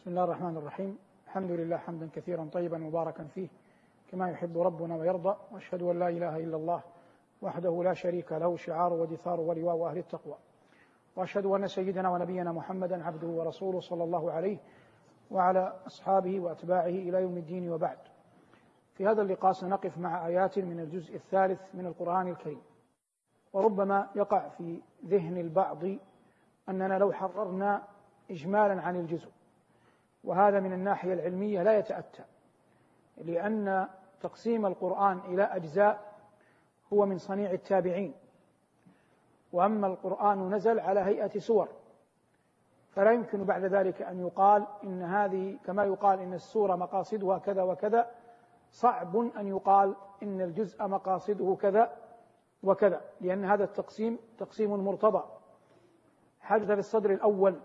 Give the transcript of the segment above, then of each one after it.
بسم الله الرحمن الرحيم. الحمد لله حمدا كثيرا طيبا مباركا فيه كما يحب ربنا ويرضى. وأشهد أن لا إله إلا الله وحده لا شريك له شعار ودثار ولواء أهل التقوى. وأشهد أن سيدنا ونبينا محمدا عبده ورسوله صلى الله عليه وعلى أصحابه وأتباعه إلى يوم الدين وبعد. في هذا اللقاء سنقف مع آيات من الجزء الثالث من القرآن الكريم. وربما يقع في ذهن البعض أننا لو حررنا اجمالا عن الجزء. وهذا من الناحية العلمية لا يتأتى لأن تقسيم القرآن إلى أجزاء هو من صنيع التابعين. وأما القرآن نزل على هيئة سور فلا يمكن بعد ذلك أن يقال إن هذه كما يقال إن السوره مقاصدها كذا وكذا صعب أن يقال إن الجزء مقاصده كذا وكذا لأن هذا التقسيم تقسيم مرتضى. حدث في الصدر الأول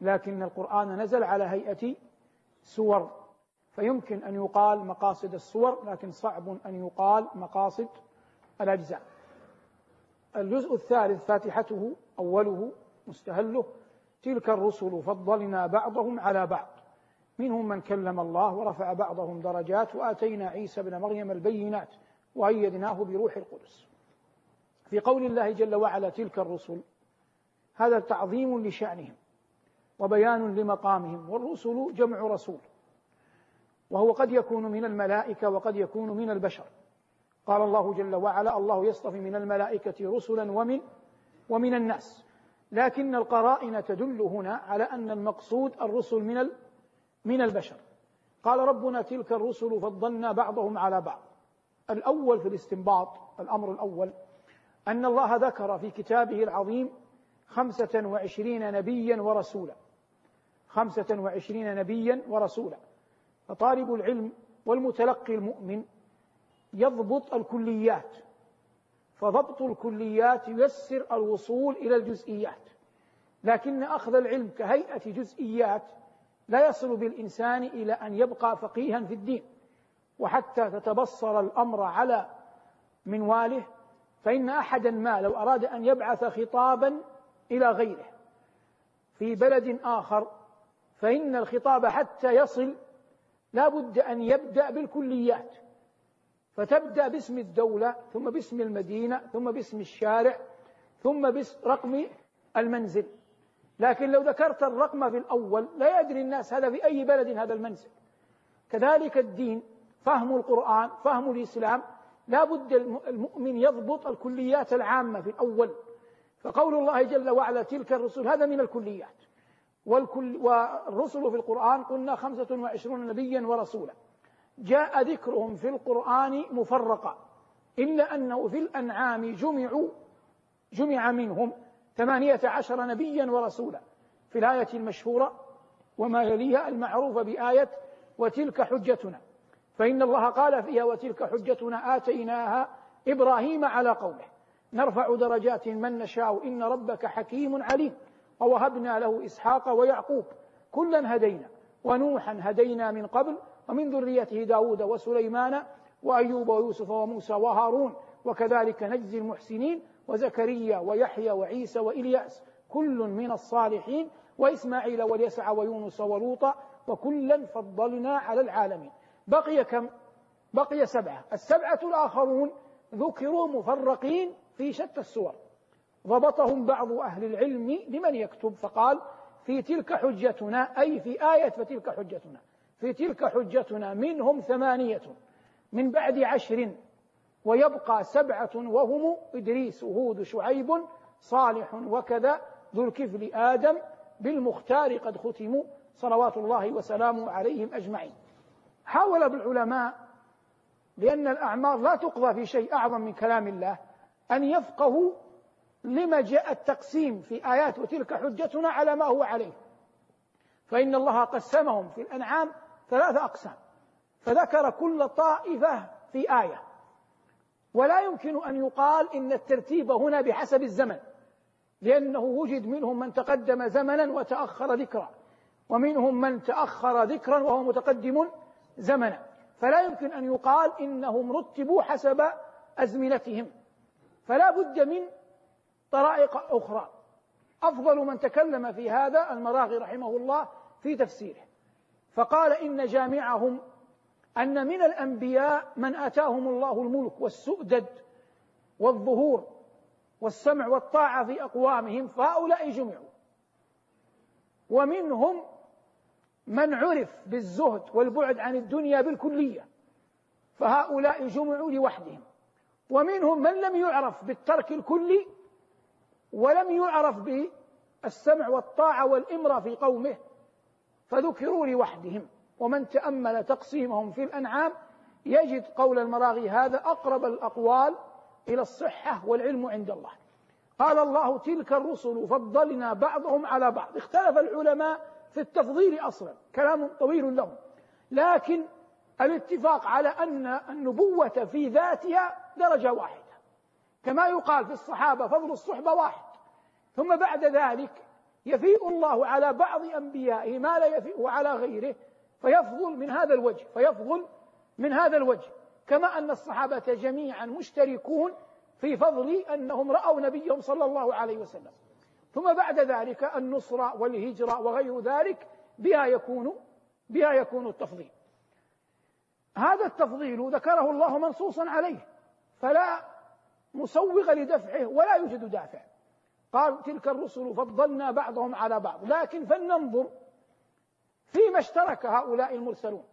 لكن القرآن نزل على هيئة سور. فيمكن أن يقال مقاصد السور لكن صعب أن يقال مقاصد الأجزاء. الجزء الثالث فاتحته أوله مستهله. تلك الرسل فضلنا بعضهم على بعض. منهم من كلم الله ورفع بعضهم درجات وآتينا عيسى ابن مريم البينات وأيدناه بروح القدس. في قول الله جل وعلا تلك الرسل هذا تعظيم لشأنهم. وبيان لمقامهم والرسل جمع رسول. وهو قد يكون من الملائكة وقد يكون من البشر. قال الله جل وعلا الله يصطفي من الملائكة رسلا ومن ومن الناس. لكن القرائن تدل هنا على أن المقصود الرسل من من البشر. قال ربنا تلك الرسل فضلنا بعضهم على بعض. الأول في الاستنباط الأمر الأول أن الله ذكر في كتابه العظيم خمسة وعشرين نبيا ورسولا. خمسة وعشرين نبيا ورسولا. فطالب العلم والمتلقي المؤمن يضبط الكليات فضبط الكليات ييسر الوصول إلى الجزئيات. لكن أخذ العلم كهيئة جزئيات لا يصل بالإنسان إلى أن يبقى فقيها في الدين. وحتى تتبصر الأمر على منواله فإن احدا ما لو أراد أن يبعث خطابا إلى غيره. في بلد آخر فإن الخطاب حتى يصل لا بد أن يبدأ بالكليات. فتبدأ باسم الدولة ثم باسم المدينة ثم باسم الشارع ثم باسم رقم المنزل. لكن لو ذكرت الرقم في الأول لا يدري الناس هذا في أي بلد هذا المنزل. كذلك الدين فهم القرآن فهم الإسلام لا بد المؤمن يضبط الكليات العامة في الأول. فقول الله جل وعلا تلك الرسل هذا من الكليات. والكل والرسل في القرآن قلنا خمسة وعشرون نبيا ورسولا. جاء ذكرهم في القرآن مفرقا. إلا أنه في الأنعام جمعوا جمع منهم ثمانية عشر نبيا ورسولا. في الآية المشهورة وما يليها المعروف بآية وتلك حجتنا. فإن الله قال فيها وتلك حجتنا آتيناها إبراهيم على قومه. نرفع درجات من نشاء إن ربك حكيم عليم. ووهبنا له إسحاق ويعقوب. كلا هدينا ونوحا هدينا من قبل ومن ذريته داود وسليمان وأيوب ويوسف وموسى وهارون. وكذلك نجزي المحسنين وزكريا ويحيى وعيسى وإلياس. كل من الصالحين وإسماعيل واليسع ويونس ولوطا وكلا فضلنا على العالمين. بقي كم؟ بقي سبعة. السبعة الآخرون ذكروا مفرقين في شتى السور. ضبطهم بعض أهل العلم لمن يكتب فقال في تلك حجتنا أي في آية فتلك حجتنا في تلك حجتنا منهم ثمانية من بعد عشر ويبقى سبعة وهم إدريس هود شعيب صالح وكذا ذو الكفل آدم بالمختار قد ختموا صلوات الله وسلامه عليهم أجمعين. حاول بالعلماء لأن الأعمار لا تقضى في شيء أعظم من كلام الله أن يفقهوا لما جاء التقسيم في آيات وتلك حجتنا على ما هو عليه. فإن الله قسمهم في الأنعام ثلاثة أقسام. فذكر كل طائفة في آية. ولا يمكن أن يقال إن الترتيب هنا بحسب الزمن. لأنه وجد منهم من تقدم زمنا وتأخر ذكرا. ومنهم من تأخر ذكرا وهو متقدم زمنا. فلا يمكن أن يقال إنهم رتبوا حسب أزمنتهم. فلا بد من طرائق أخرى. أفضل من تكلم في هذا المراغي رحمه الله في تفسيره. فقال إن جامعهم أن من الأنبياء من آتاهم الله الملك والسؤدد والظهور والسمع والطاعة في أقوامهم فهؤلاء جمعوا. ومنهم من عرف بالزهد والبعد عن الدنيا بالكلية فهؤلاء جمعوا لوحدهم. ومنهم من لم يعرف بالترك الكلي ولم يعرف بالسمع والطاعة والإمرة في قومه فذكروا لوحدهم. ومن تأمل تقسيمهم في الأنعام يجد قول المراغي هذا أقرب الأقوال إلى الصحة والعلم عند الله. قال الله تلك الرسل فضلنا بعضهم على بعض. اختلف العلماء في التفضيل أصلا كلام طويل لهم. لكن الاتفاق على أن النبوة في ذاتها درجة واحدة. كما يقال في الصحابة فضل الصحبة واحد. ثم بعد ذلك يفيء الله على بعض أنبيائه ما لا يفيء على غيره فيفضل من هذا الوجه فيفضل من هذا الوجه. كما أن الصحابة جميعا مشتركون في فضل أنهم رأوا نبيهم صلى الله عليه وسلم. ثم بعد ذلك النصرة والهجرة وغير ذلك بها يكون بها يكون التفضيل. هذا التفضيل ذكره الله منصوصا عليه فلا مسوغ لدفعه ولا يوجد دافع. قال تلك الرسل فضلنا بعضهم على بعض. لكن فلننظر فيما اشترك هؤلاء المرسلون.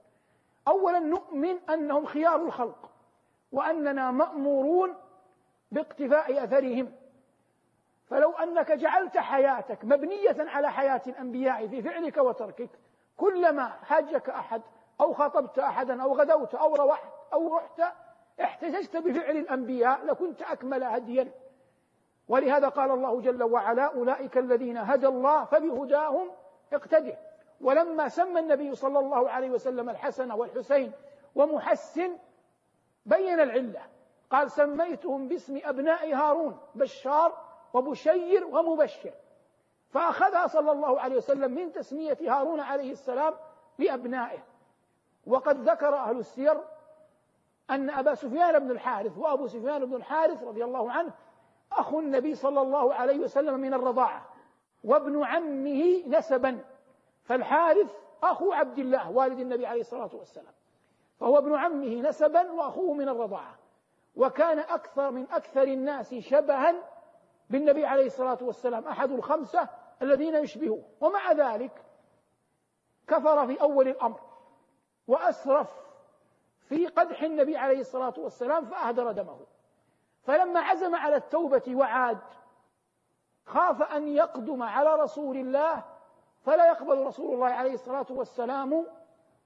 اولا نؤمن أنهم خيار الخلق وأننا مأمورون باقتفاء أثرهم. فلو أنك جعلت حياتك مبنية على حياة الأنبياء في فعلك وتركك كلما حاجك أحد أو خاطبت احدا أو غدوت أو روحت أو رحت احتججت بفعل الأنبياء لكنت أكمل هديا. ولهذا قال الله جل وعلا أولئك الذين هدى الله فبهداهم اقتده ولما سمى النبي صلى الله عليه وسلم الحسن والحسين ومحسن بين العلة. قال سميتهم باسم أبناء هارون بشار وبشير ومبشر. فاخذها صلى الله عليه وسلم من تسمية هارون عليه السلام لأبنائه. وقد ذكر أهل السير أن أبا سفيان بن الحارث وأبو سفيان بن الحارث رضي الله عنه اخو النبي صلى الله عليه وسلم من الرضاعة وابن عمه نسبا فالحارث أخو عبد الله والد النبي عليه الصلاة والسلام فهو ابن عمه نسبا وأخوه من الرضاعة وكان أكثر من أكثر الناس شبها بالنبي عليه الصلاة والسلام أحد الخمسة الذين يشبهوه ومع ذلك كفر في أول الأمر وأسرف في قدح النبي عليه الصلاة والسلام فأهدر دمه. فلما عزم على التوبة وعاد خاف أن يقدم على رسول الله فلا يقبل رسول الله عليه الصلاة والسلام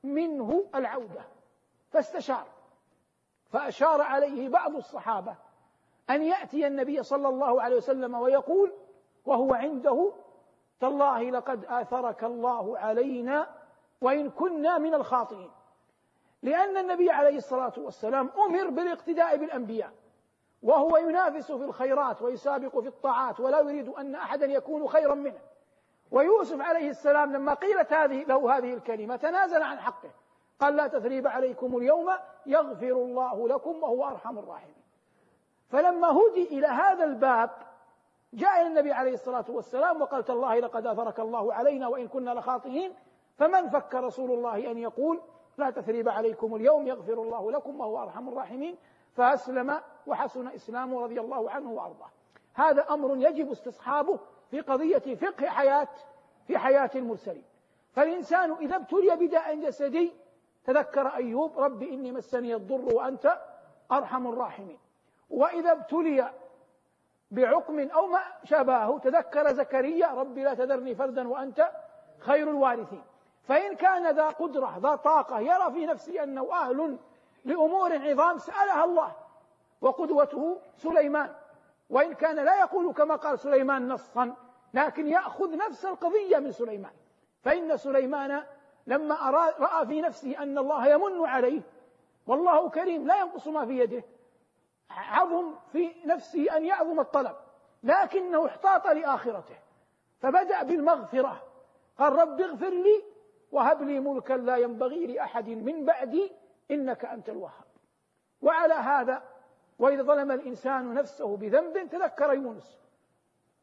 منه العودة فاستشار. فأشار عليه بعض الصحابة أن يأتي النبي صلى الله عليه وسلم ويقول وهو عنده تالله لقد آثرك الله علينا وإن كنا من الخاطئين. لأن النبي عليه الصلاة والسلام أمر بالإقتداء بالأنبياء. وهو ينافس في الخيرات ويسابق في الطاعات ولا يريد أن أحدا يكون خيرا منه. ويوسف عليه السلام لما قيلت هذه له هذه الكلمة تنازل عن حقه. قال لا تثريب عليكم اليوم يغفر الله لكم وهو أرحم الراحمين. فلما هدي إلى هذا الباب جاء إلى النبي عليه الصلاة والسلام وقال تالله لقد أثرك الله علينا وإن كنا لخاطئين. فمن فك رسول الله أن يقول لا تثريب عليكم اليوم يغفر الله لكم وهو أرحم الراحمين. فأسلم وحسن إسلامه رضي الله عنه وأرضاه. هذا أمر يجب استصحابه في قضية فقه حياة في حياة المرسلين. فالإنسان إذا ابتلي بداء جسدي تذكر أيوب رب إني مسني الضر وأنت أرحم الراحمين. وإذا ابتلي بعقم أو ما شابهه تذكر زكريا رب لا تذرني فردا وأنت خير الوارثين. فإن كان ذا قدرة ذا طاقة يرى في نفسه أنه أهل لأمور عظام سألها الله وقدوته سليمان. وإن كان لا يقول كما قال سليمان نصا لكن يأخذ نفس القضية من سليمان. فإن سليمان لما رأى في نفسه أن الله يمن عليه والله كريم لا ينقص ما في يده. عظم في نفسه أن يعظم الطلب لكنه احتاط لآخرته. فبدأ بالمغفرة قال رب اغفر لي وهب لي ملكا لا ينبغي لأحد من بعدي إنك أنت الوهاب. وعلى هذا وإذا ظلم الإنسان نفسه بذنب تذكر يونس.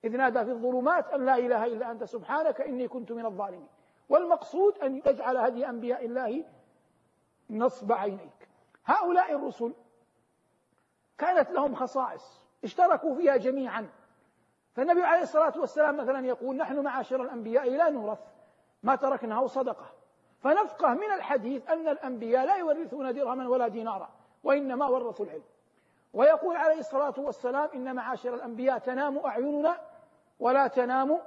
إذ نادى في الظلمات أن لا إله إلا أنت سبحانك إني كنت من الظالمين. والمقصود أن يجعل هدي أنبياء الله نصب عينيك. هؤلاء الرسل كانت لهم خصائص اشتركوا فيها جميعا. فالنبي عليه الصلاة والسلام مثلا يقول نحن معاشر الأنبياء لا نورث. ما تركناه صدقة. فنفقه من الحديث أن الأنبياء لا يورثون درهما ولا دينارا وإنما ورثوا العلم. ويقول عليه الصلاة والسلام إن معاشر الأنبياء تنام أعيننا ولا تنام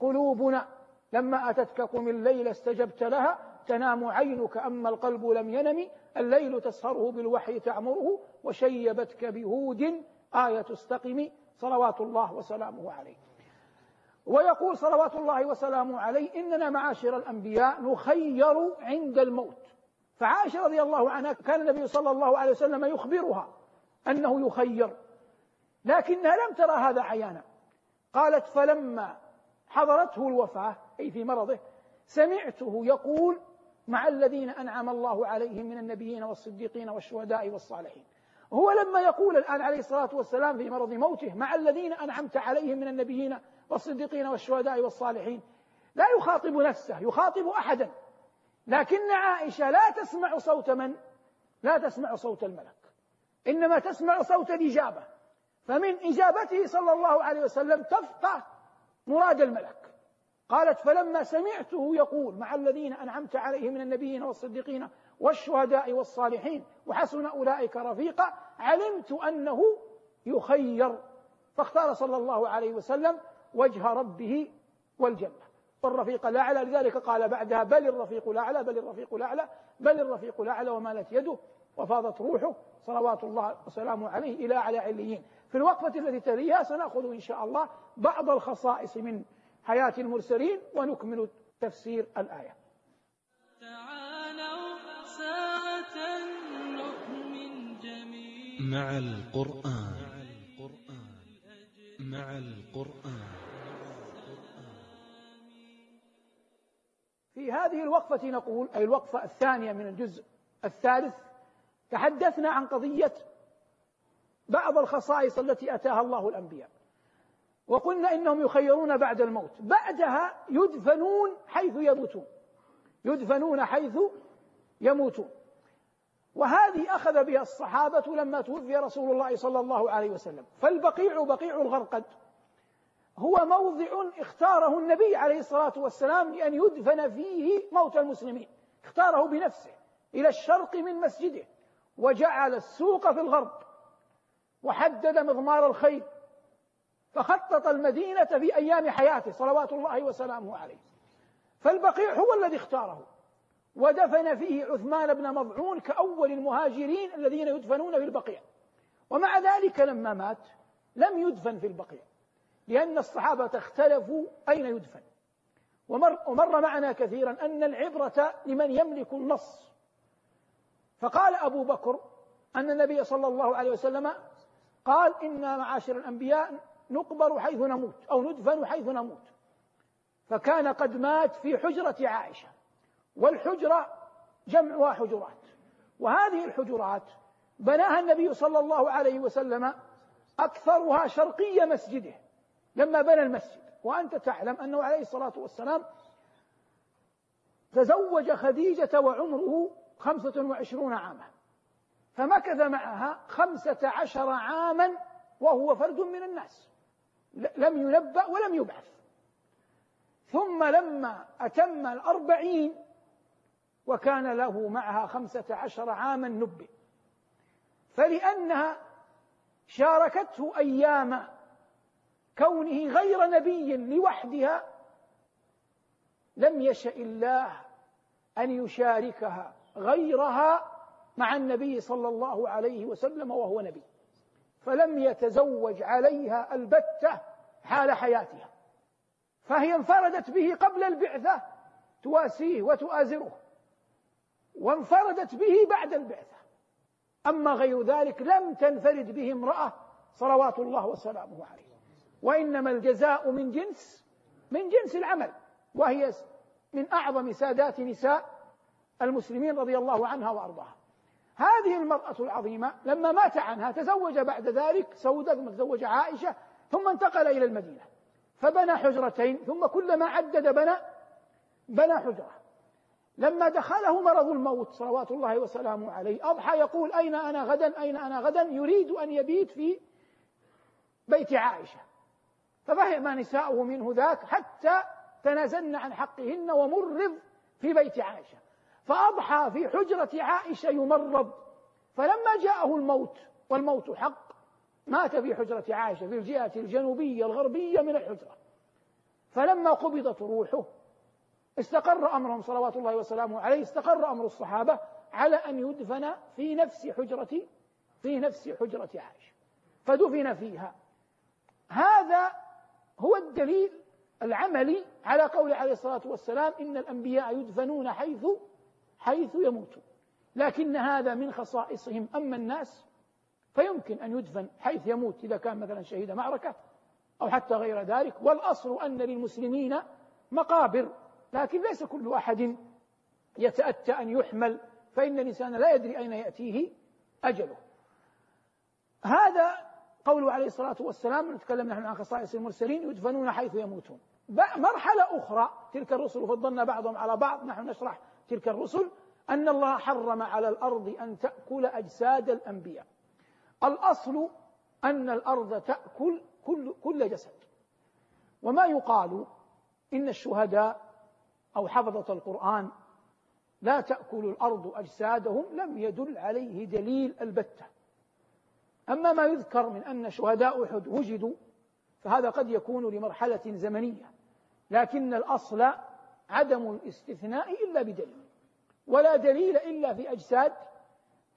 قلوبنا. لما أتتككم الليل استجبت لها تنام عينك أما القلب لم ينم الليل تسهره بالوحي تعمره وشيبتك بهود آية تستقم صلوات الله وسلامه عليه. ويقول صلوات الله وسلامه عليه إننا معاشر الأنبياء نخير عند الموت. فعائشة رضي الله عنها كان النبي صلى الله عليه وسلم يخبرها أنه يخير لكنها لم ترى هذا عيانا. قالت فلما حضرته الوفاة أي في مرضه سمعته يقول مع الذين أنعم الله عليهم من النبيين والصديقين والشهداء والصالحين. هو لما يقول الآن عليه الصلاة والسلام في مرض موته مع الذين أنعمت عليهم من النبيين والصديقين والشهداء والصالحين. لا يخاطب نفسه يخاطب أحدا. لكن عائشة لا تسمع صوت من؟ لا تسمع صوت الملك. إنما تسمع صوت الإجابة. فمن إجابته صلى الله عليه وسلم تفقه مراد الملك. قالت فلما سمعته يقول مع الذين أنعمت عليهم من النبيين والصديقين والشهداء والصالحين وحسن أولئك رفيقا علمت أنه يخير فاختار صلى الله عليه وسلم وجه ربه والجنة. والرفيق الأعلى لذلك قال بعدها بل الرفيق الأعلى بل الرفيق الأعلى بل الرفيق الأعلى ومالت يده. وفاضت روحه صلوات الله وسلامه عليه إلى أعلى عليين. في الوقفة التي تليها سنأخذ إن شاء الله بعض الخصائص من حياة المرسلين ونكمل تفسير الآية. تعالوا ساعة نؤمن مع القرآن. مع القرآن. في هذه الوقفة نقول أي الوقفة الثانية من الجزء الثالث تحدثنا عن قضية بعض الخصائص التي أتاها الله الأنبياء. وقلنا إنهم يخيرون بعد الموت بعدها يدفنون حيث يموتون. يدفنون حيث يموتون. وهذه أخذ بها الصحابة لما توفي رسول الله صلى الله عليه وسلم. فالبقيع بقيع الغرقد هو موضع اختاره النبي عليه الصلاة والسلام لأن يدفن فيه موت المسلمين. اختاره بنفسه إلى الشرق من مسجده وجعل السوق في الغرب وحدد مضمار الخيل فخطط المدينة في أيام حياته صلوات الله وسلامه عليه. فالبقيع هو الذي اختاره. ودفن فيه عثمان بن مضعون كأول المهاجرين الذين يدفنون في البقيع. ومع ذلك لما مات لم يدفن في البقيع لأن الصحابة اختلفوا أين يدفن. ومر, ومر معنا كثيرا أن العبرة لمن يملك النص. فقال أبو بكر أن النبي صلى الله عليه وسلم قال إنا معاشر الأنبياء نقبر حيث نموت أو ندفن حيث نموت. فكان قد مات في حجرة عائشة. والحجرة جمعها حجرات. وهذه الحجرات بناها النبي صلى الله عليه وسلم أكثرها شرقي مسجده لما بنى المسجد. وأنت تعلم أنه عليه الصلاة والسلام تزوج خديجة وعمره خمسة وعشرون عاما فمكث معها خمسة عشر عاما وهو فرد من الناس لم ينبأ ولم يبعث. ثم لما أتم الأربعين وكان له معها خمسة عشر عاما نبئ. فلأنها شاركته أيام كونه غير نبي لوحدها لم يشأ الله أن يشاركها غيرها مع النبي صلى الله عليه وسلم وهو نبي. فلم يتزوج عليها البتة حال حياتها. فهي انفردت به قبل البعثة تواسيه وتؤازره. وانفردت به بعد البعثة. أما غير ذلك لم تنفرد به امرأة صلوات الله وسلامه عليه. وإنما الجزاء من جنس من جنس العمل وهي من أعظم سادات نساء المسلمين رضي الله عنها وأرضاها. هذه المرأة العظيمة لما مات عنها تزوج بعد ذلك سودة ثم تزوج عائشة ثم انتقل إلى المدينة. فبنى حجرتين ثم كلما عدد بنى بنى حجرة. لما دخله مرض الموت صلوات الله وسلامه عليه. أضحى يقول أين أنا غدا؟ أين أنا غدا؟ يريد أن يبيت في بيت عائشة. ففهم نساؤه منه ذاك حتى تنازلن عن حقهن ومرض في بيت عائشة. فأضحى في حجرة عائشة يمرض. فلما جاءه الموت والموت حق مات في حجرة عائشة في الجهة الجنوبية الغربية من الحجرة. فلما قبضت روحه استقر أمرهم صلوات الله وسلامه عليه استقر أمر الصحابة على أن يدفن في نفس حجرة في نفس حجرة عائشة. فدفن فيها. هذا هو الدليل العملي على قول عليه الصلاة والسلام إن الأنبياء يدفنون حيث حيث يموتون. لكن هذا من خصائصهم. أما الناس فيمكن أن يدفن حيث يموت إذا كان مثلا شهيد معركة أو حتى غير ذلك. والأصل أن للمسلمين مقابر. لكن ليس كل أحد يتأتى أن يحمل فإن الإنسان لا يدري أين يأتيه أجله. هذا قوله عليه الصلاة والسلام نتكلم نحن عن خصائص المرسلين يدفنون حيث يموتون. مرحلة أخرى تلك الرسل فضلنا بعضهم على بعض نحن نشرح تلك الرسل أن الله حرم على الأرض أن تأكل أجساد الأنبياء. الأصل أن الأرض تأكل كل, كل جسد. وما يقال إن الشهداء أو حفظة القرآن لا تأكل الأرض أجسادهم لم يدل عليه دليل البتة. أما ما يذكر من أن شهداء أحد وجدوا فهذا قد يكون لمرحلة زمنية لكن الأصل عدم الاستثناء إلا بدليل ولا دليل إلا في أجساد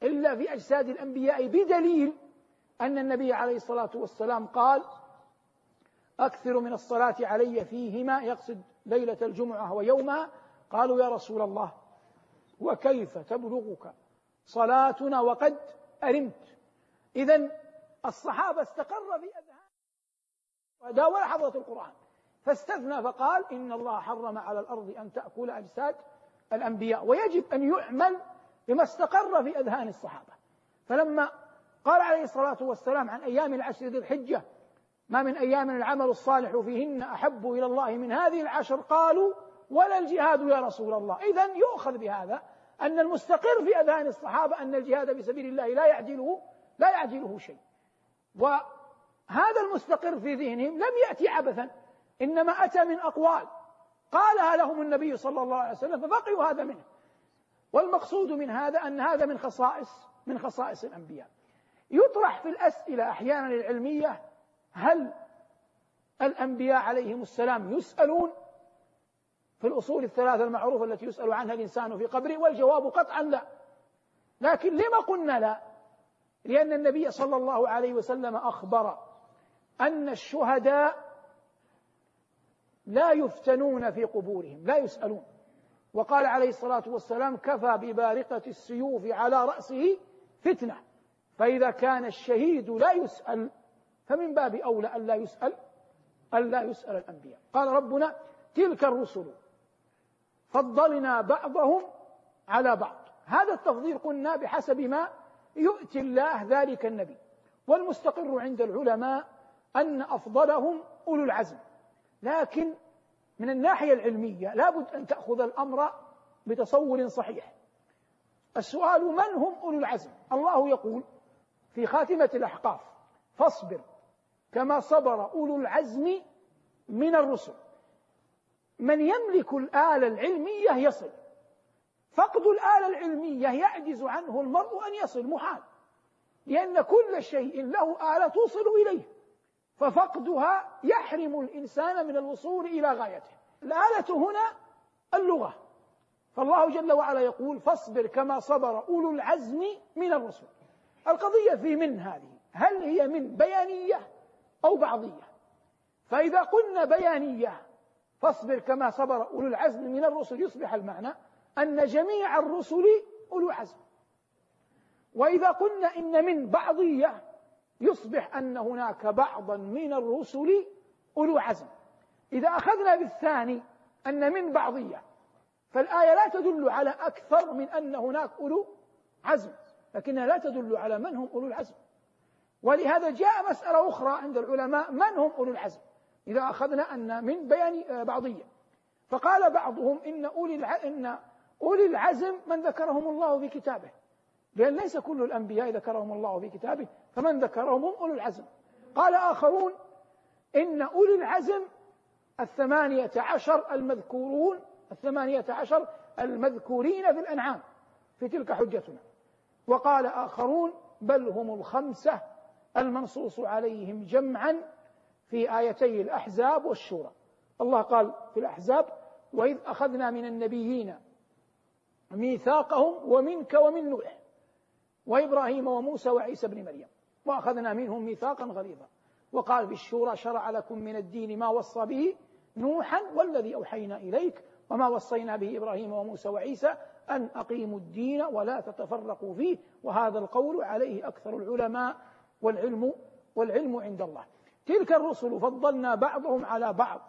إلا في أجساد الأنبياء بدليل أن النبي عليه الصلاة والسلام قال أكثر من الصلاة علي فيهما يقصد. ليلة الجمعة ويومها قالوا يا رسول الله وكيف تبلغك صلاتنا وقد أرمت؟ إذا الصحابة استقر في أذهان ولا حفظة القرآن فاستثنى فقال إن الله حرم على الأرض أن تأكل أجساد الأنبياء ويجب أن يعمل بما استقر في أذهان الصحابة. فلما قال عليه الصلاة والسلام عن أيام العشر ذي الحجة ما من أيام العمل الصالح فيهن أحب إلى الله من هذه العشر قالوا ولا الجهاد يا رسول الله. إذا يؤخذ بهذا أن المستقر في أذهان الصحابة أن الجهاد في سبيل الله لا يعجله لا يعجله شيء. وهذا المستقر في ذهنهم لم يأتي عبثا إنما أتى من أقوال. قالها لهم النبي صلى الله عليه وسلم فبقيوا هذا منه. والمقصود من هذا أن هذا من خصائص من خصائص الأنبياء. يطرح في الأسئلة أحيانا العلمية هل الأنبياء عليهم السلام يسألون في الأصول الثلاثة المعروفة التي يسأل عنها الإنسان في قبره والجواب قطعا لا. لكن لما قلنا لا؟ لأن النبي صلى الله عليه وسلم أخبر أن الشهداء لا يفتنون في قبورهم لا يسألون. وقال عليه الصلاة والسلام كفى ببارقة السيوف على رأسه فتنة فإذا كان الشهيد لا يسأل فمن باب أولى ألا يسأل ألا يسأل الأنبياء. قال ربنا تلك الرسل فضلنا بعضهم على بعض. هذا التفضيل قلنا بحسب ما يؤتي الله ذلك النبي. والمستقر عند العلماء أن أفضلهم أولو العزم. لكن من الناحية العلمية لابد أن تأخذ الأمر بتصور صحيح. السؤال من هم أولو العزم؟ الله يقول في خاتمة الأحقاف فاصبر. كما صبر أولو العزم من الرسل. من يملك الآلة العلمية يصل. فقد الآلة العلمية يعجز عنه المرء أن يصل محال. لأن كل شيء له آلة توصل إليه. ففقدها يحرم الإنسان من الوصول إلى غايته. الآلة هنا اللغة. فالله جل وعلا يقول فاصبر كما صبر أولو العزم من الرسل. القضية في من هذه؟ هل هي من بيانية؟ أو بعضية. فإذا قلنا بيانية فاصبر كما صبر أولو العزم من الرسل يصبح المعنى أن جميع الرسل أولو عزم. وإذا قلنا إن من بعضية يصبح أن هناك بعضا من الرسل أولو عزم. إذا أخذنا بالثاني أن من بعضية. فالآية لا تدل على أكثر من أن هناك أولو عزم لكنها لا تدل على من هم أولو العزم. ولهذا جاء مسألة أخرى عند العلماء من هم أولو العزم؟ إذا أخذنا أن من بيان بعضية. فقال بعضهم إن أولي إن أولي العزم من ذكرهم الله في كتابه. لأن ليس كل الأنبياء ذكرهم الله في كتابه فمن ذكرهم هم أولو العزم. قال آخرون إن أولي العزم الثمانية عشر المذكورون الثمانية عشر المذكورين في الأنعام في تلك حجتنا. وقال آخرون بل هم الخمسة المنصوص عليهم جمعا في آيتي الأحزاب والشورى. الله قال في الأحزاب وإذ أخذنا من النبيين ميثاقهم ومنك ومن نوح وإبراهيم وموسى وعيسى بن مريم وأخذنا منهم ميثاقا غليظا. وقال في الشورى شرع لكم من الدين ما وصى به نوحا والذي أوحينا إليك وما وصينا به إبراهيم وموسى وعيسى أن أقيموا الدين ولا تتفرقوا فيه وهذا القول عليه أكثر العلماء والعلم والعلم عند الله. تلك الرسل فضلنا بعضهم على بعض.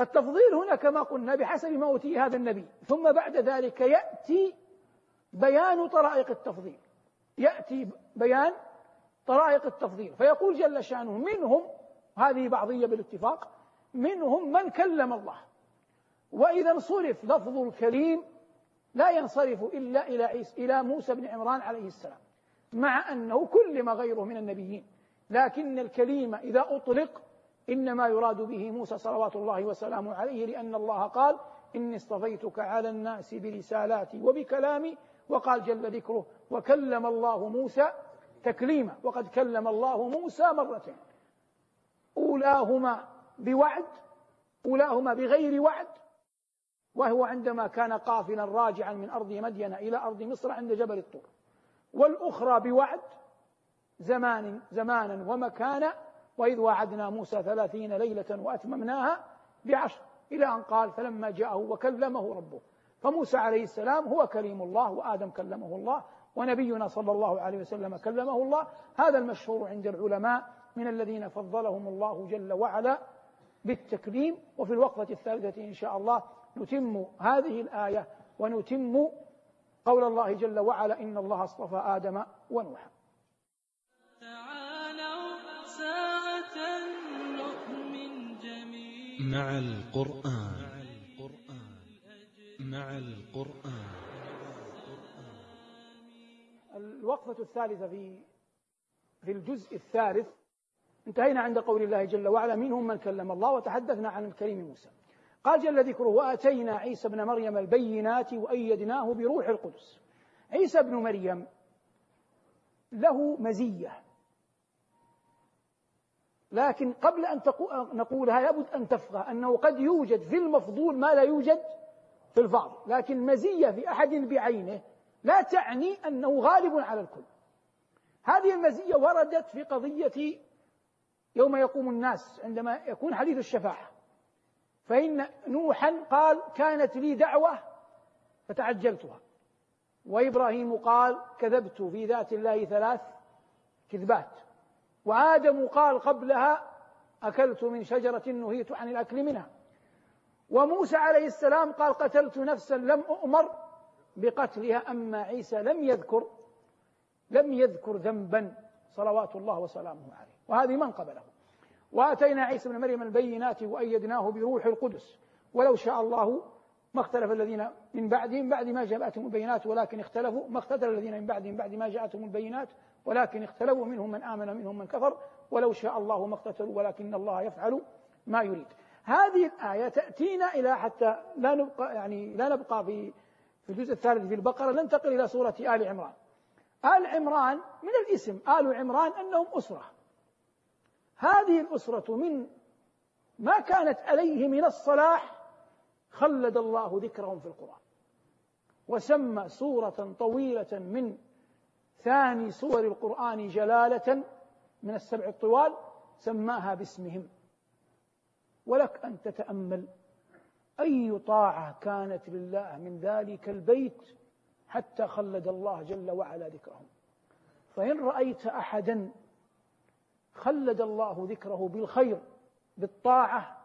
التفضيل هنا كما قلنا بحسب ما أوتي هذا النبي. ثم بعد ذلك يأتي بيان طرائق التفضيل. يأتي بيان طرائق التفضيل. فيقول جل شأنه منهم هذه بعضية بالاتفاق منهم من كلم الله. وإذا انصرف لفظ الكريم لا ينصرف إلا إلى إلى موسى بن عمران عليه السلام. مع أنه كلم غيره من النبيين. لكن الكليم إذا أطلق إنما يراد به موسى صلوات الله وسلامه عليه لأن الله قال إني اصطفيتك على الناس برسالاتي وبكلامي وقال جل ذكره وكلم الله موسى تكليما وقد كلم الله موسى مرتين. أولاهما بوعد أولاهما بغير وعد وهو عندما كان قافلا راجعا من أرض مدين إلى أرض مصر عند جبل الطور. والأخرى بوعد زمان زمانا ومكانا وإذ وعدنا موسى ثلاثين ليلة وأتممناها بعشر إلى أن قال فلما جاءه وكلمه ربه. فموسى عليه السلام هو كليم الله وآدم كلمه الله ونبينا صلى الله عليه وسلم كلمه الله. هذا المشهور عند العلماء من الذين فضلهم الله جل وعلا بالتكليم وفي الوقفة الثالثة إن شاء الله نتم هذه الآية ونتم قول الله جل وعلا إن الله اصطفى آدم ونوحا. مع القرآن. مع القرآن. الوقفة الثالثة في في الجزء الثالث انتهينا عند قول الله جل وعلا منهم من كلم الله وتحدثنا عن الكريم موسى. قال جل ذكره واتينا عيسى ابن مريم البينات وايدناه بروح القدس. عيسى ابن مريم له مزيه. لكن قبل أن نقولها لابد أن تفقه أنه قد يوجد في المفضول ما لا يوجد في الفاضل. لكن مزية في أحد بعينه لا تعني أنه غالب على الكل. هذه المزية وردت في قضية يوم يقوم الناس عندما يكون حديث الشفاعة. فإن نوحا قال كانت لي دعوة فتعجلتها. وإبراهيم قال كذبت في ذات الله ثلاث كذبات. وآدم قال قبلها أكلت من شجرة نهيت عن الأكل منها. وموسى عليه السلام قال قتلت نفسا لم أؤمر بقتلها أما عيسى لم يذكر لم يذكر ذنبا صلوات الله وسلامه عليه. وهذه من قبله واتينا عيسى ابن مريم البينات وايدناه بروح القدس. ولو شاء الله ما اختلف الذين من بعدهم بعد ما جاءتهم البينات ولكن اختلفوا. ما اختلف الذين من بعدهم بعد ما جاءتهم البينات ولكن اختلفوا منهم من آمن منهم من كفر. ولو شاء الله ما اقتتلوا ولكن الله يفعل ما يريد. هذه الآية تأتينا إلى حتى لا نبقى يعني لا نبقى في في الجزء الثالث في البقرة ننتقل إلى سورة آل عمران. آل عمران من الاسم آل عمران أنهم أسرة. هذه الأسرة من ما كانت عليه من الصلاح خلد الله ذكرهم في القرآن. وسمى سورة طويلة من ثاني سور القرآن جلالة من السبع الطوال سماها باسمهم. ولك أن تتأمل أي طاعة كانت لله من ذلك البيت حتى خلد الله جل وعلا ذكرهم. فإن رأيت أحدا خلد الله ذكره بالخير بالطاعة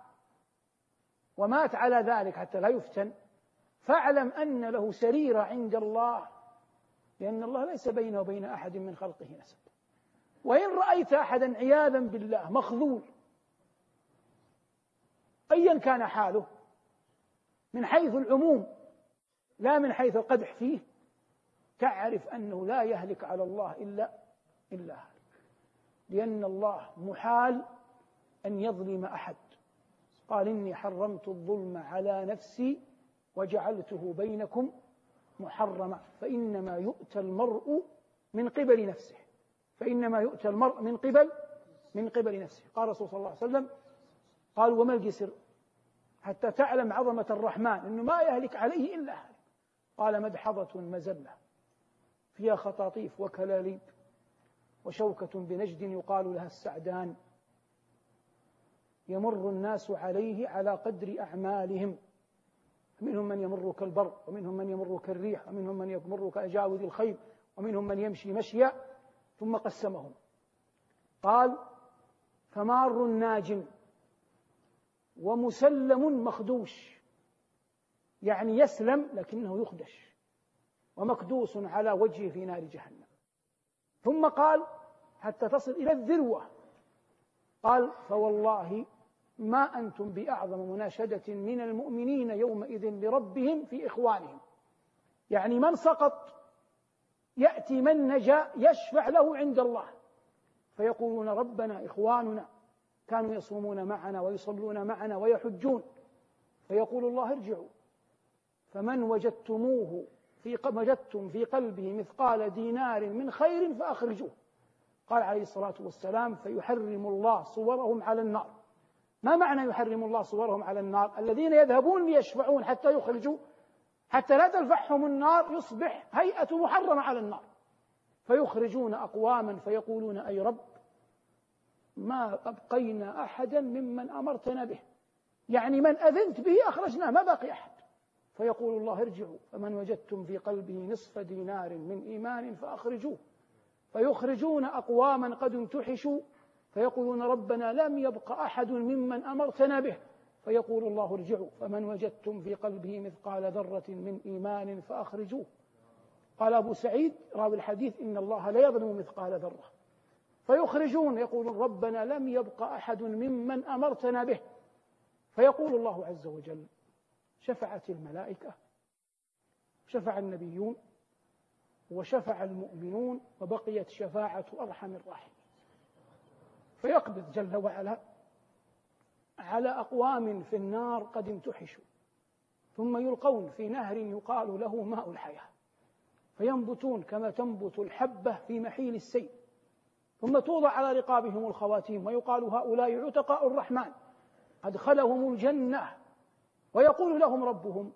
ومات على ذلك حتى لا يفتن. فاعلم أن له سريرة عند الله لأن الله ليس بينه وبين أحد من خلقه نسب. وإن رأيت أحدا عياذا بالله مخذول أيا كان حاله من حيث العموم لا من حيث القدح فيه تعرف أنه لا يهلك على الله إلا إلا هلك. لأن الله محال أن يظلم أحد. قال إني حرمت الظلم على نفسي وجعلته بينكم محرما. فإنما يؤتى المرء من قبل نفسه. فإنما يؤتى المرء من قبل من قبل نفسه. قال الرسول صلى الله عليه وسلم قال وما الجسر؟ حتى تعلم عظمة الرحمن أنه ما يهلك عليه إلا هلك قال مدحضة مزلة فيها خطاطيف وكلاليب. وشوكة بنجد يقال لها السعدان. يمر الناس عليه على قدر أعمالهم. منهم من يمر كالبر ومنهم من يمر كالريح ومنهم من يمر كأجاود الخيل ومنهم من يمشي مشيا ثم قسمهم. قال فمار ناجم ومسلم مخدوش. يعني يسلم لكنه يخدش. ومكدوس على وجهه في نار جهنم. ثم قال حتى تصل إلى الذروة. قال فوالله ما أنتم بأعظم مناشدة من المؤمنين يومئذ لربهم في إخوانهم. يعني من سقط يأتي من نجا يشفع له عند الله. فيقولون ربنا إخواننا كانوا يصومون معنا ويصلون معنا ويحجون. فيقول الله ارجعوا. فمن وجدتموه في وجدتم في قلبه مثقال دينار من خير فأخرجوه. قال عليه الصلاة والسلام فيحرم الله صورهم على النار. ما معنى يحرم الله صورهم على النار؟ الذين يذهبون ليشفعون حتى يخرجوا حتى لا تلفحهم النار يصبح هيئة محرمة على النار. فيخرجون أقواما فيقولون أي رب ما أبقينا أحدا ممن أمرتنا به. يعني من أذنت به أخرجناه ما بقي أحد. فيقول الله ارجعوا فمن وجدتم في قلبه نصف دينار من إيمان فأخرجوه. فيخرجون أقواما قد امتحشوا فيقولون ربنا لم يبق أحد ممن أمرتنا به. فيقول الله ارجعوا فمن وجدتم في قلبه مثقال ذرة من إيمان فأخرجوه. قال أبو سعيد راوي الحديث إن الله لا يظلم مثقال ذرة. فيخرجون يقولون ربنا لم يبق أحد ممن أمرتنا به. فيقول الله عز وجل شفعت الملائكة شفع النبيون وشفع المؤمنون وبقيت شفاعة أرحم الراحمين. فيقبض جل وعلا على أقوام في النار قد امتحشوا ثم يلقون في نهر يقال له ماء الحياة فينبتون كما تنبت الحبة في محيل السيل ثم توضع على رقابهم الخواتيم ويقال هؤلاء عتقاء الرحمن أدخلهم الجنة. ويقول لهم ربهم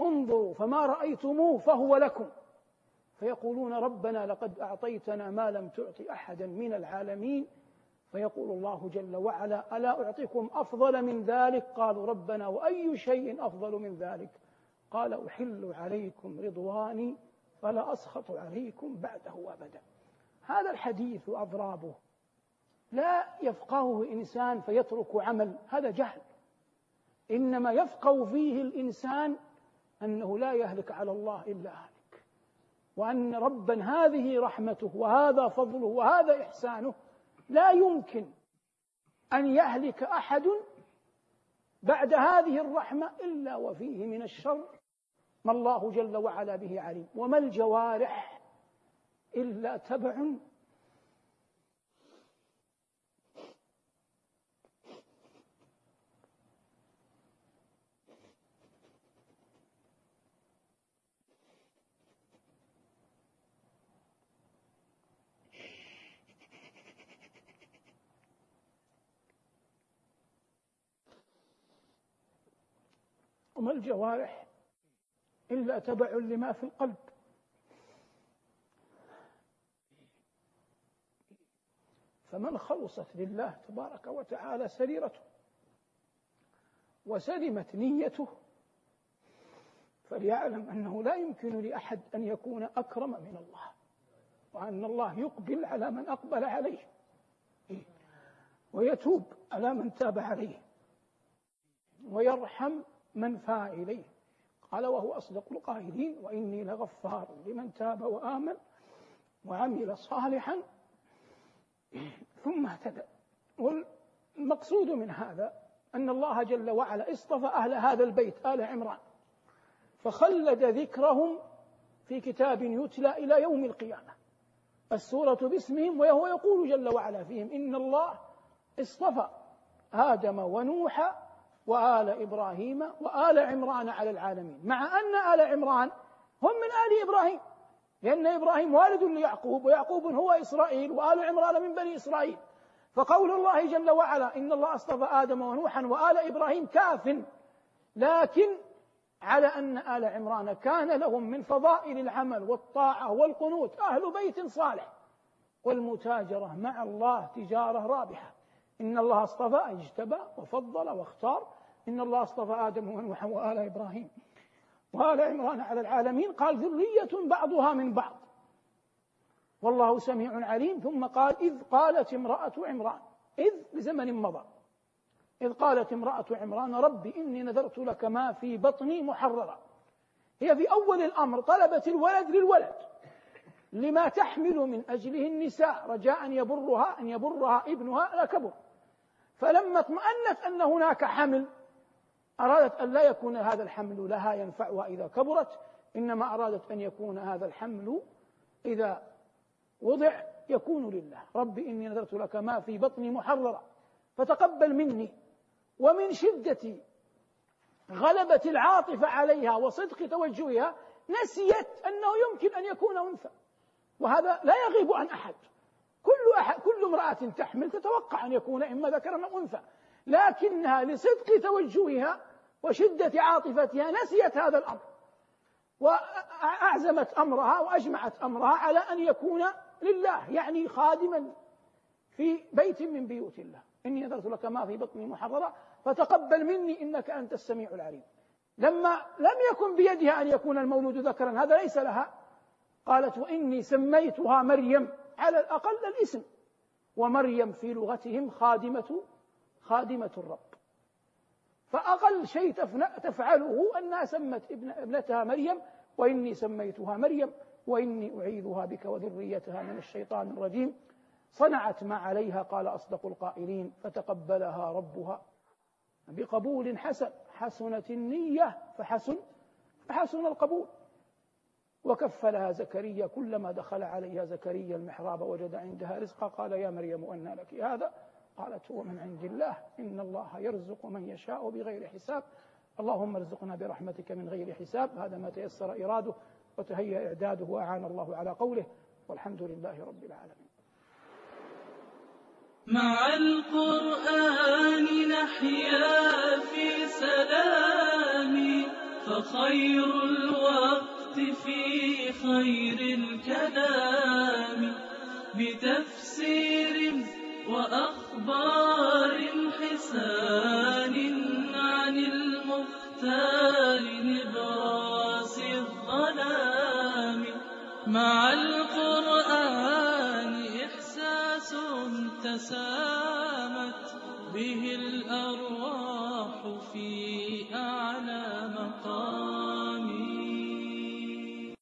انظروا فما رأيتموه فهو لكم. فيقولون ربنا لقد أعطيتنا ما لم تعط أحدا من العالمين. فيقول الله جل وعلا ألا أعطيكم أفضل من ذلك؟ قالوا ربنا وأي شيء أفضل من ذلك؟ قال أحل عليكم رضواني فلا أسخط عليكم بعده أبدا. هذا الحديث وأضرابه لا يفقهه إنسان فيترك عمل هذا جهل. إنما يفقه فيه الإنسان أنه لا يهلك على الله إلا هلك وأن ربا هذه رحمته وهذا فضله وهذا إحسانه لا يمكن أن يهلك أحد بعد هذه الرحمة إلا وفيه من الشر. ما الله جل وعلا به عليم. وما الجوارح إلا تبع وما الجوارح إلا تبع لما في القلب. فمن خلصت لله تبارك وتعالى سريرته وسلمت نيته فليعلم أنه لا يمكن لأحد أن يكون أكرم من الله وأن الله يقبل على من أقبل عليه ويتوب على من تاب عليه ويرحم من فاء إليه. قال وهو أصدق القائلين وإني لغفار لمن تاب وآمن وعمل صالحا. ثم اهتدى. والمقصود من هذا أن الله جل وعلا اصطفى أهل هذا البيت آل عمران فخلد ذكرهم في كتاب يتلى إلى يوم القيامة. السورة باسمهم وهو يقول جل وعلا فيهم إن الله اصطفى آدم ونوح وآل إبراهيم وآل عمران على العالمين. مع أن آل عمران هم من آل إبراهيم. لأن إبراهيم والد ليعقوب ويعقوب هو إسرائيل وآل عمران من بني إسرائيل. فقول الله جل وعلا إن الله اصطفى آدم ونوحا وآل إبراهيم كاف. لكن على أن آل عمران كان لهم من فضائل العمل والطاعة والقنوت. أهل بيت صالح. والمتاجرة مع الله تجارة رابحة. إن الله اصطفى اجتبى وفضل واختار. إن الله اصطفى آدم ونوحا وآل إبراهيم وآل عمران على العالمين. قال ذرية بعضها من بعض. والله سميع عليم. ثم قال إذ قالت امرأة عمران إذ بزمن مضى. إذ قالت امرأة عمران رب إني نذرت لك ما في بطني محررا. هي في أول الأمر طلبت الولد للولد لما تحمل من أجله النساء. رجاء أن يبرها أن يبرها ابنها لا كبر. فلما اطمأنت أن هناك حمل أرادت أن لا يكون هذا الحمل لها ينفعها إذا كبرت إنما أرادت أن يكون هذا الحمل إذا وضع يكون لله. رب إني نذرت لك ما في بطني محررا فتقبل مني. ومن شدة غلبة العاطفة عليها وصدق توجهها نسيت أنه يمكن أن يكون أنثى. وهذا لا يغيب عن أحد. كل أحد كل امرأة تحمل تتوقع أن يكون إما ذكرا أو أنثى. لكنها لصدق توجهها وشدة عاطفتها نسيت هذا الأمر وأعزمت أمرها وأجمعت أمرها على أن يكون لله يعني خادما في بيت من بيوت الله. إني نذرت لك ما في بطني محررا فتقبل مني إنك أنت السميع العليم. لما لم يكن بيدها أن يكون المولود ذكرا هذا ليس لها. قالت وإني سميتها مريم على الأقل الاسم. ومريم في لغتهم خادمة خادمة الرب. فأقل شيء تفعله أنها سمت ابن ابنتها مريم وإني سميتها مريم وإني أعيذها بك وذريتها من الشيطان الرجيم. صنعت ما عليها قال أصدق القائلين فتقبلها ربها بقبول حسن حسنت النية فحسن فحسن القبول. وكفلها زكريا كلما دخل عليها زكريا المحراب وجد عندها رزقا قال يا مريم أنى لك هذا؟ قالت هو من عند الله إن الله يرزق من يشاء بغير حساب. اللهم ارزقنا برحمتك من غير حساب. هذا ما تيسر إراده وتهيأ إعداده وأعان الله على قوله والحمد لله رب العالمين. مع القرآن نحيا في سلام فخير الوقت في خير الكلام. بتفسير وأخبار حسان عن المختار نبراس الظلام. مع القرآن إحساس تسامت به الأرواح في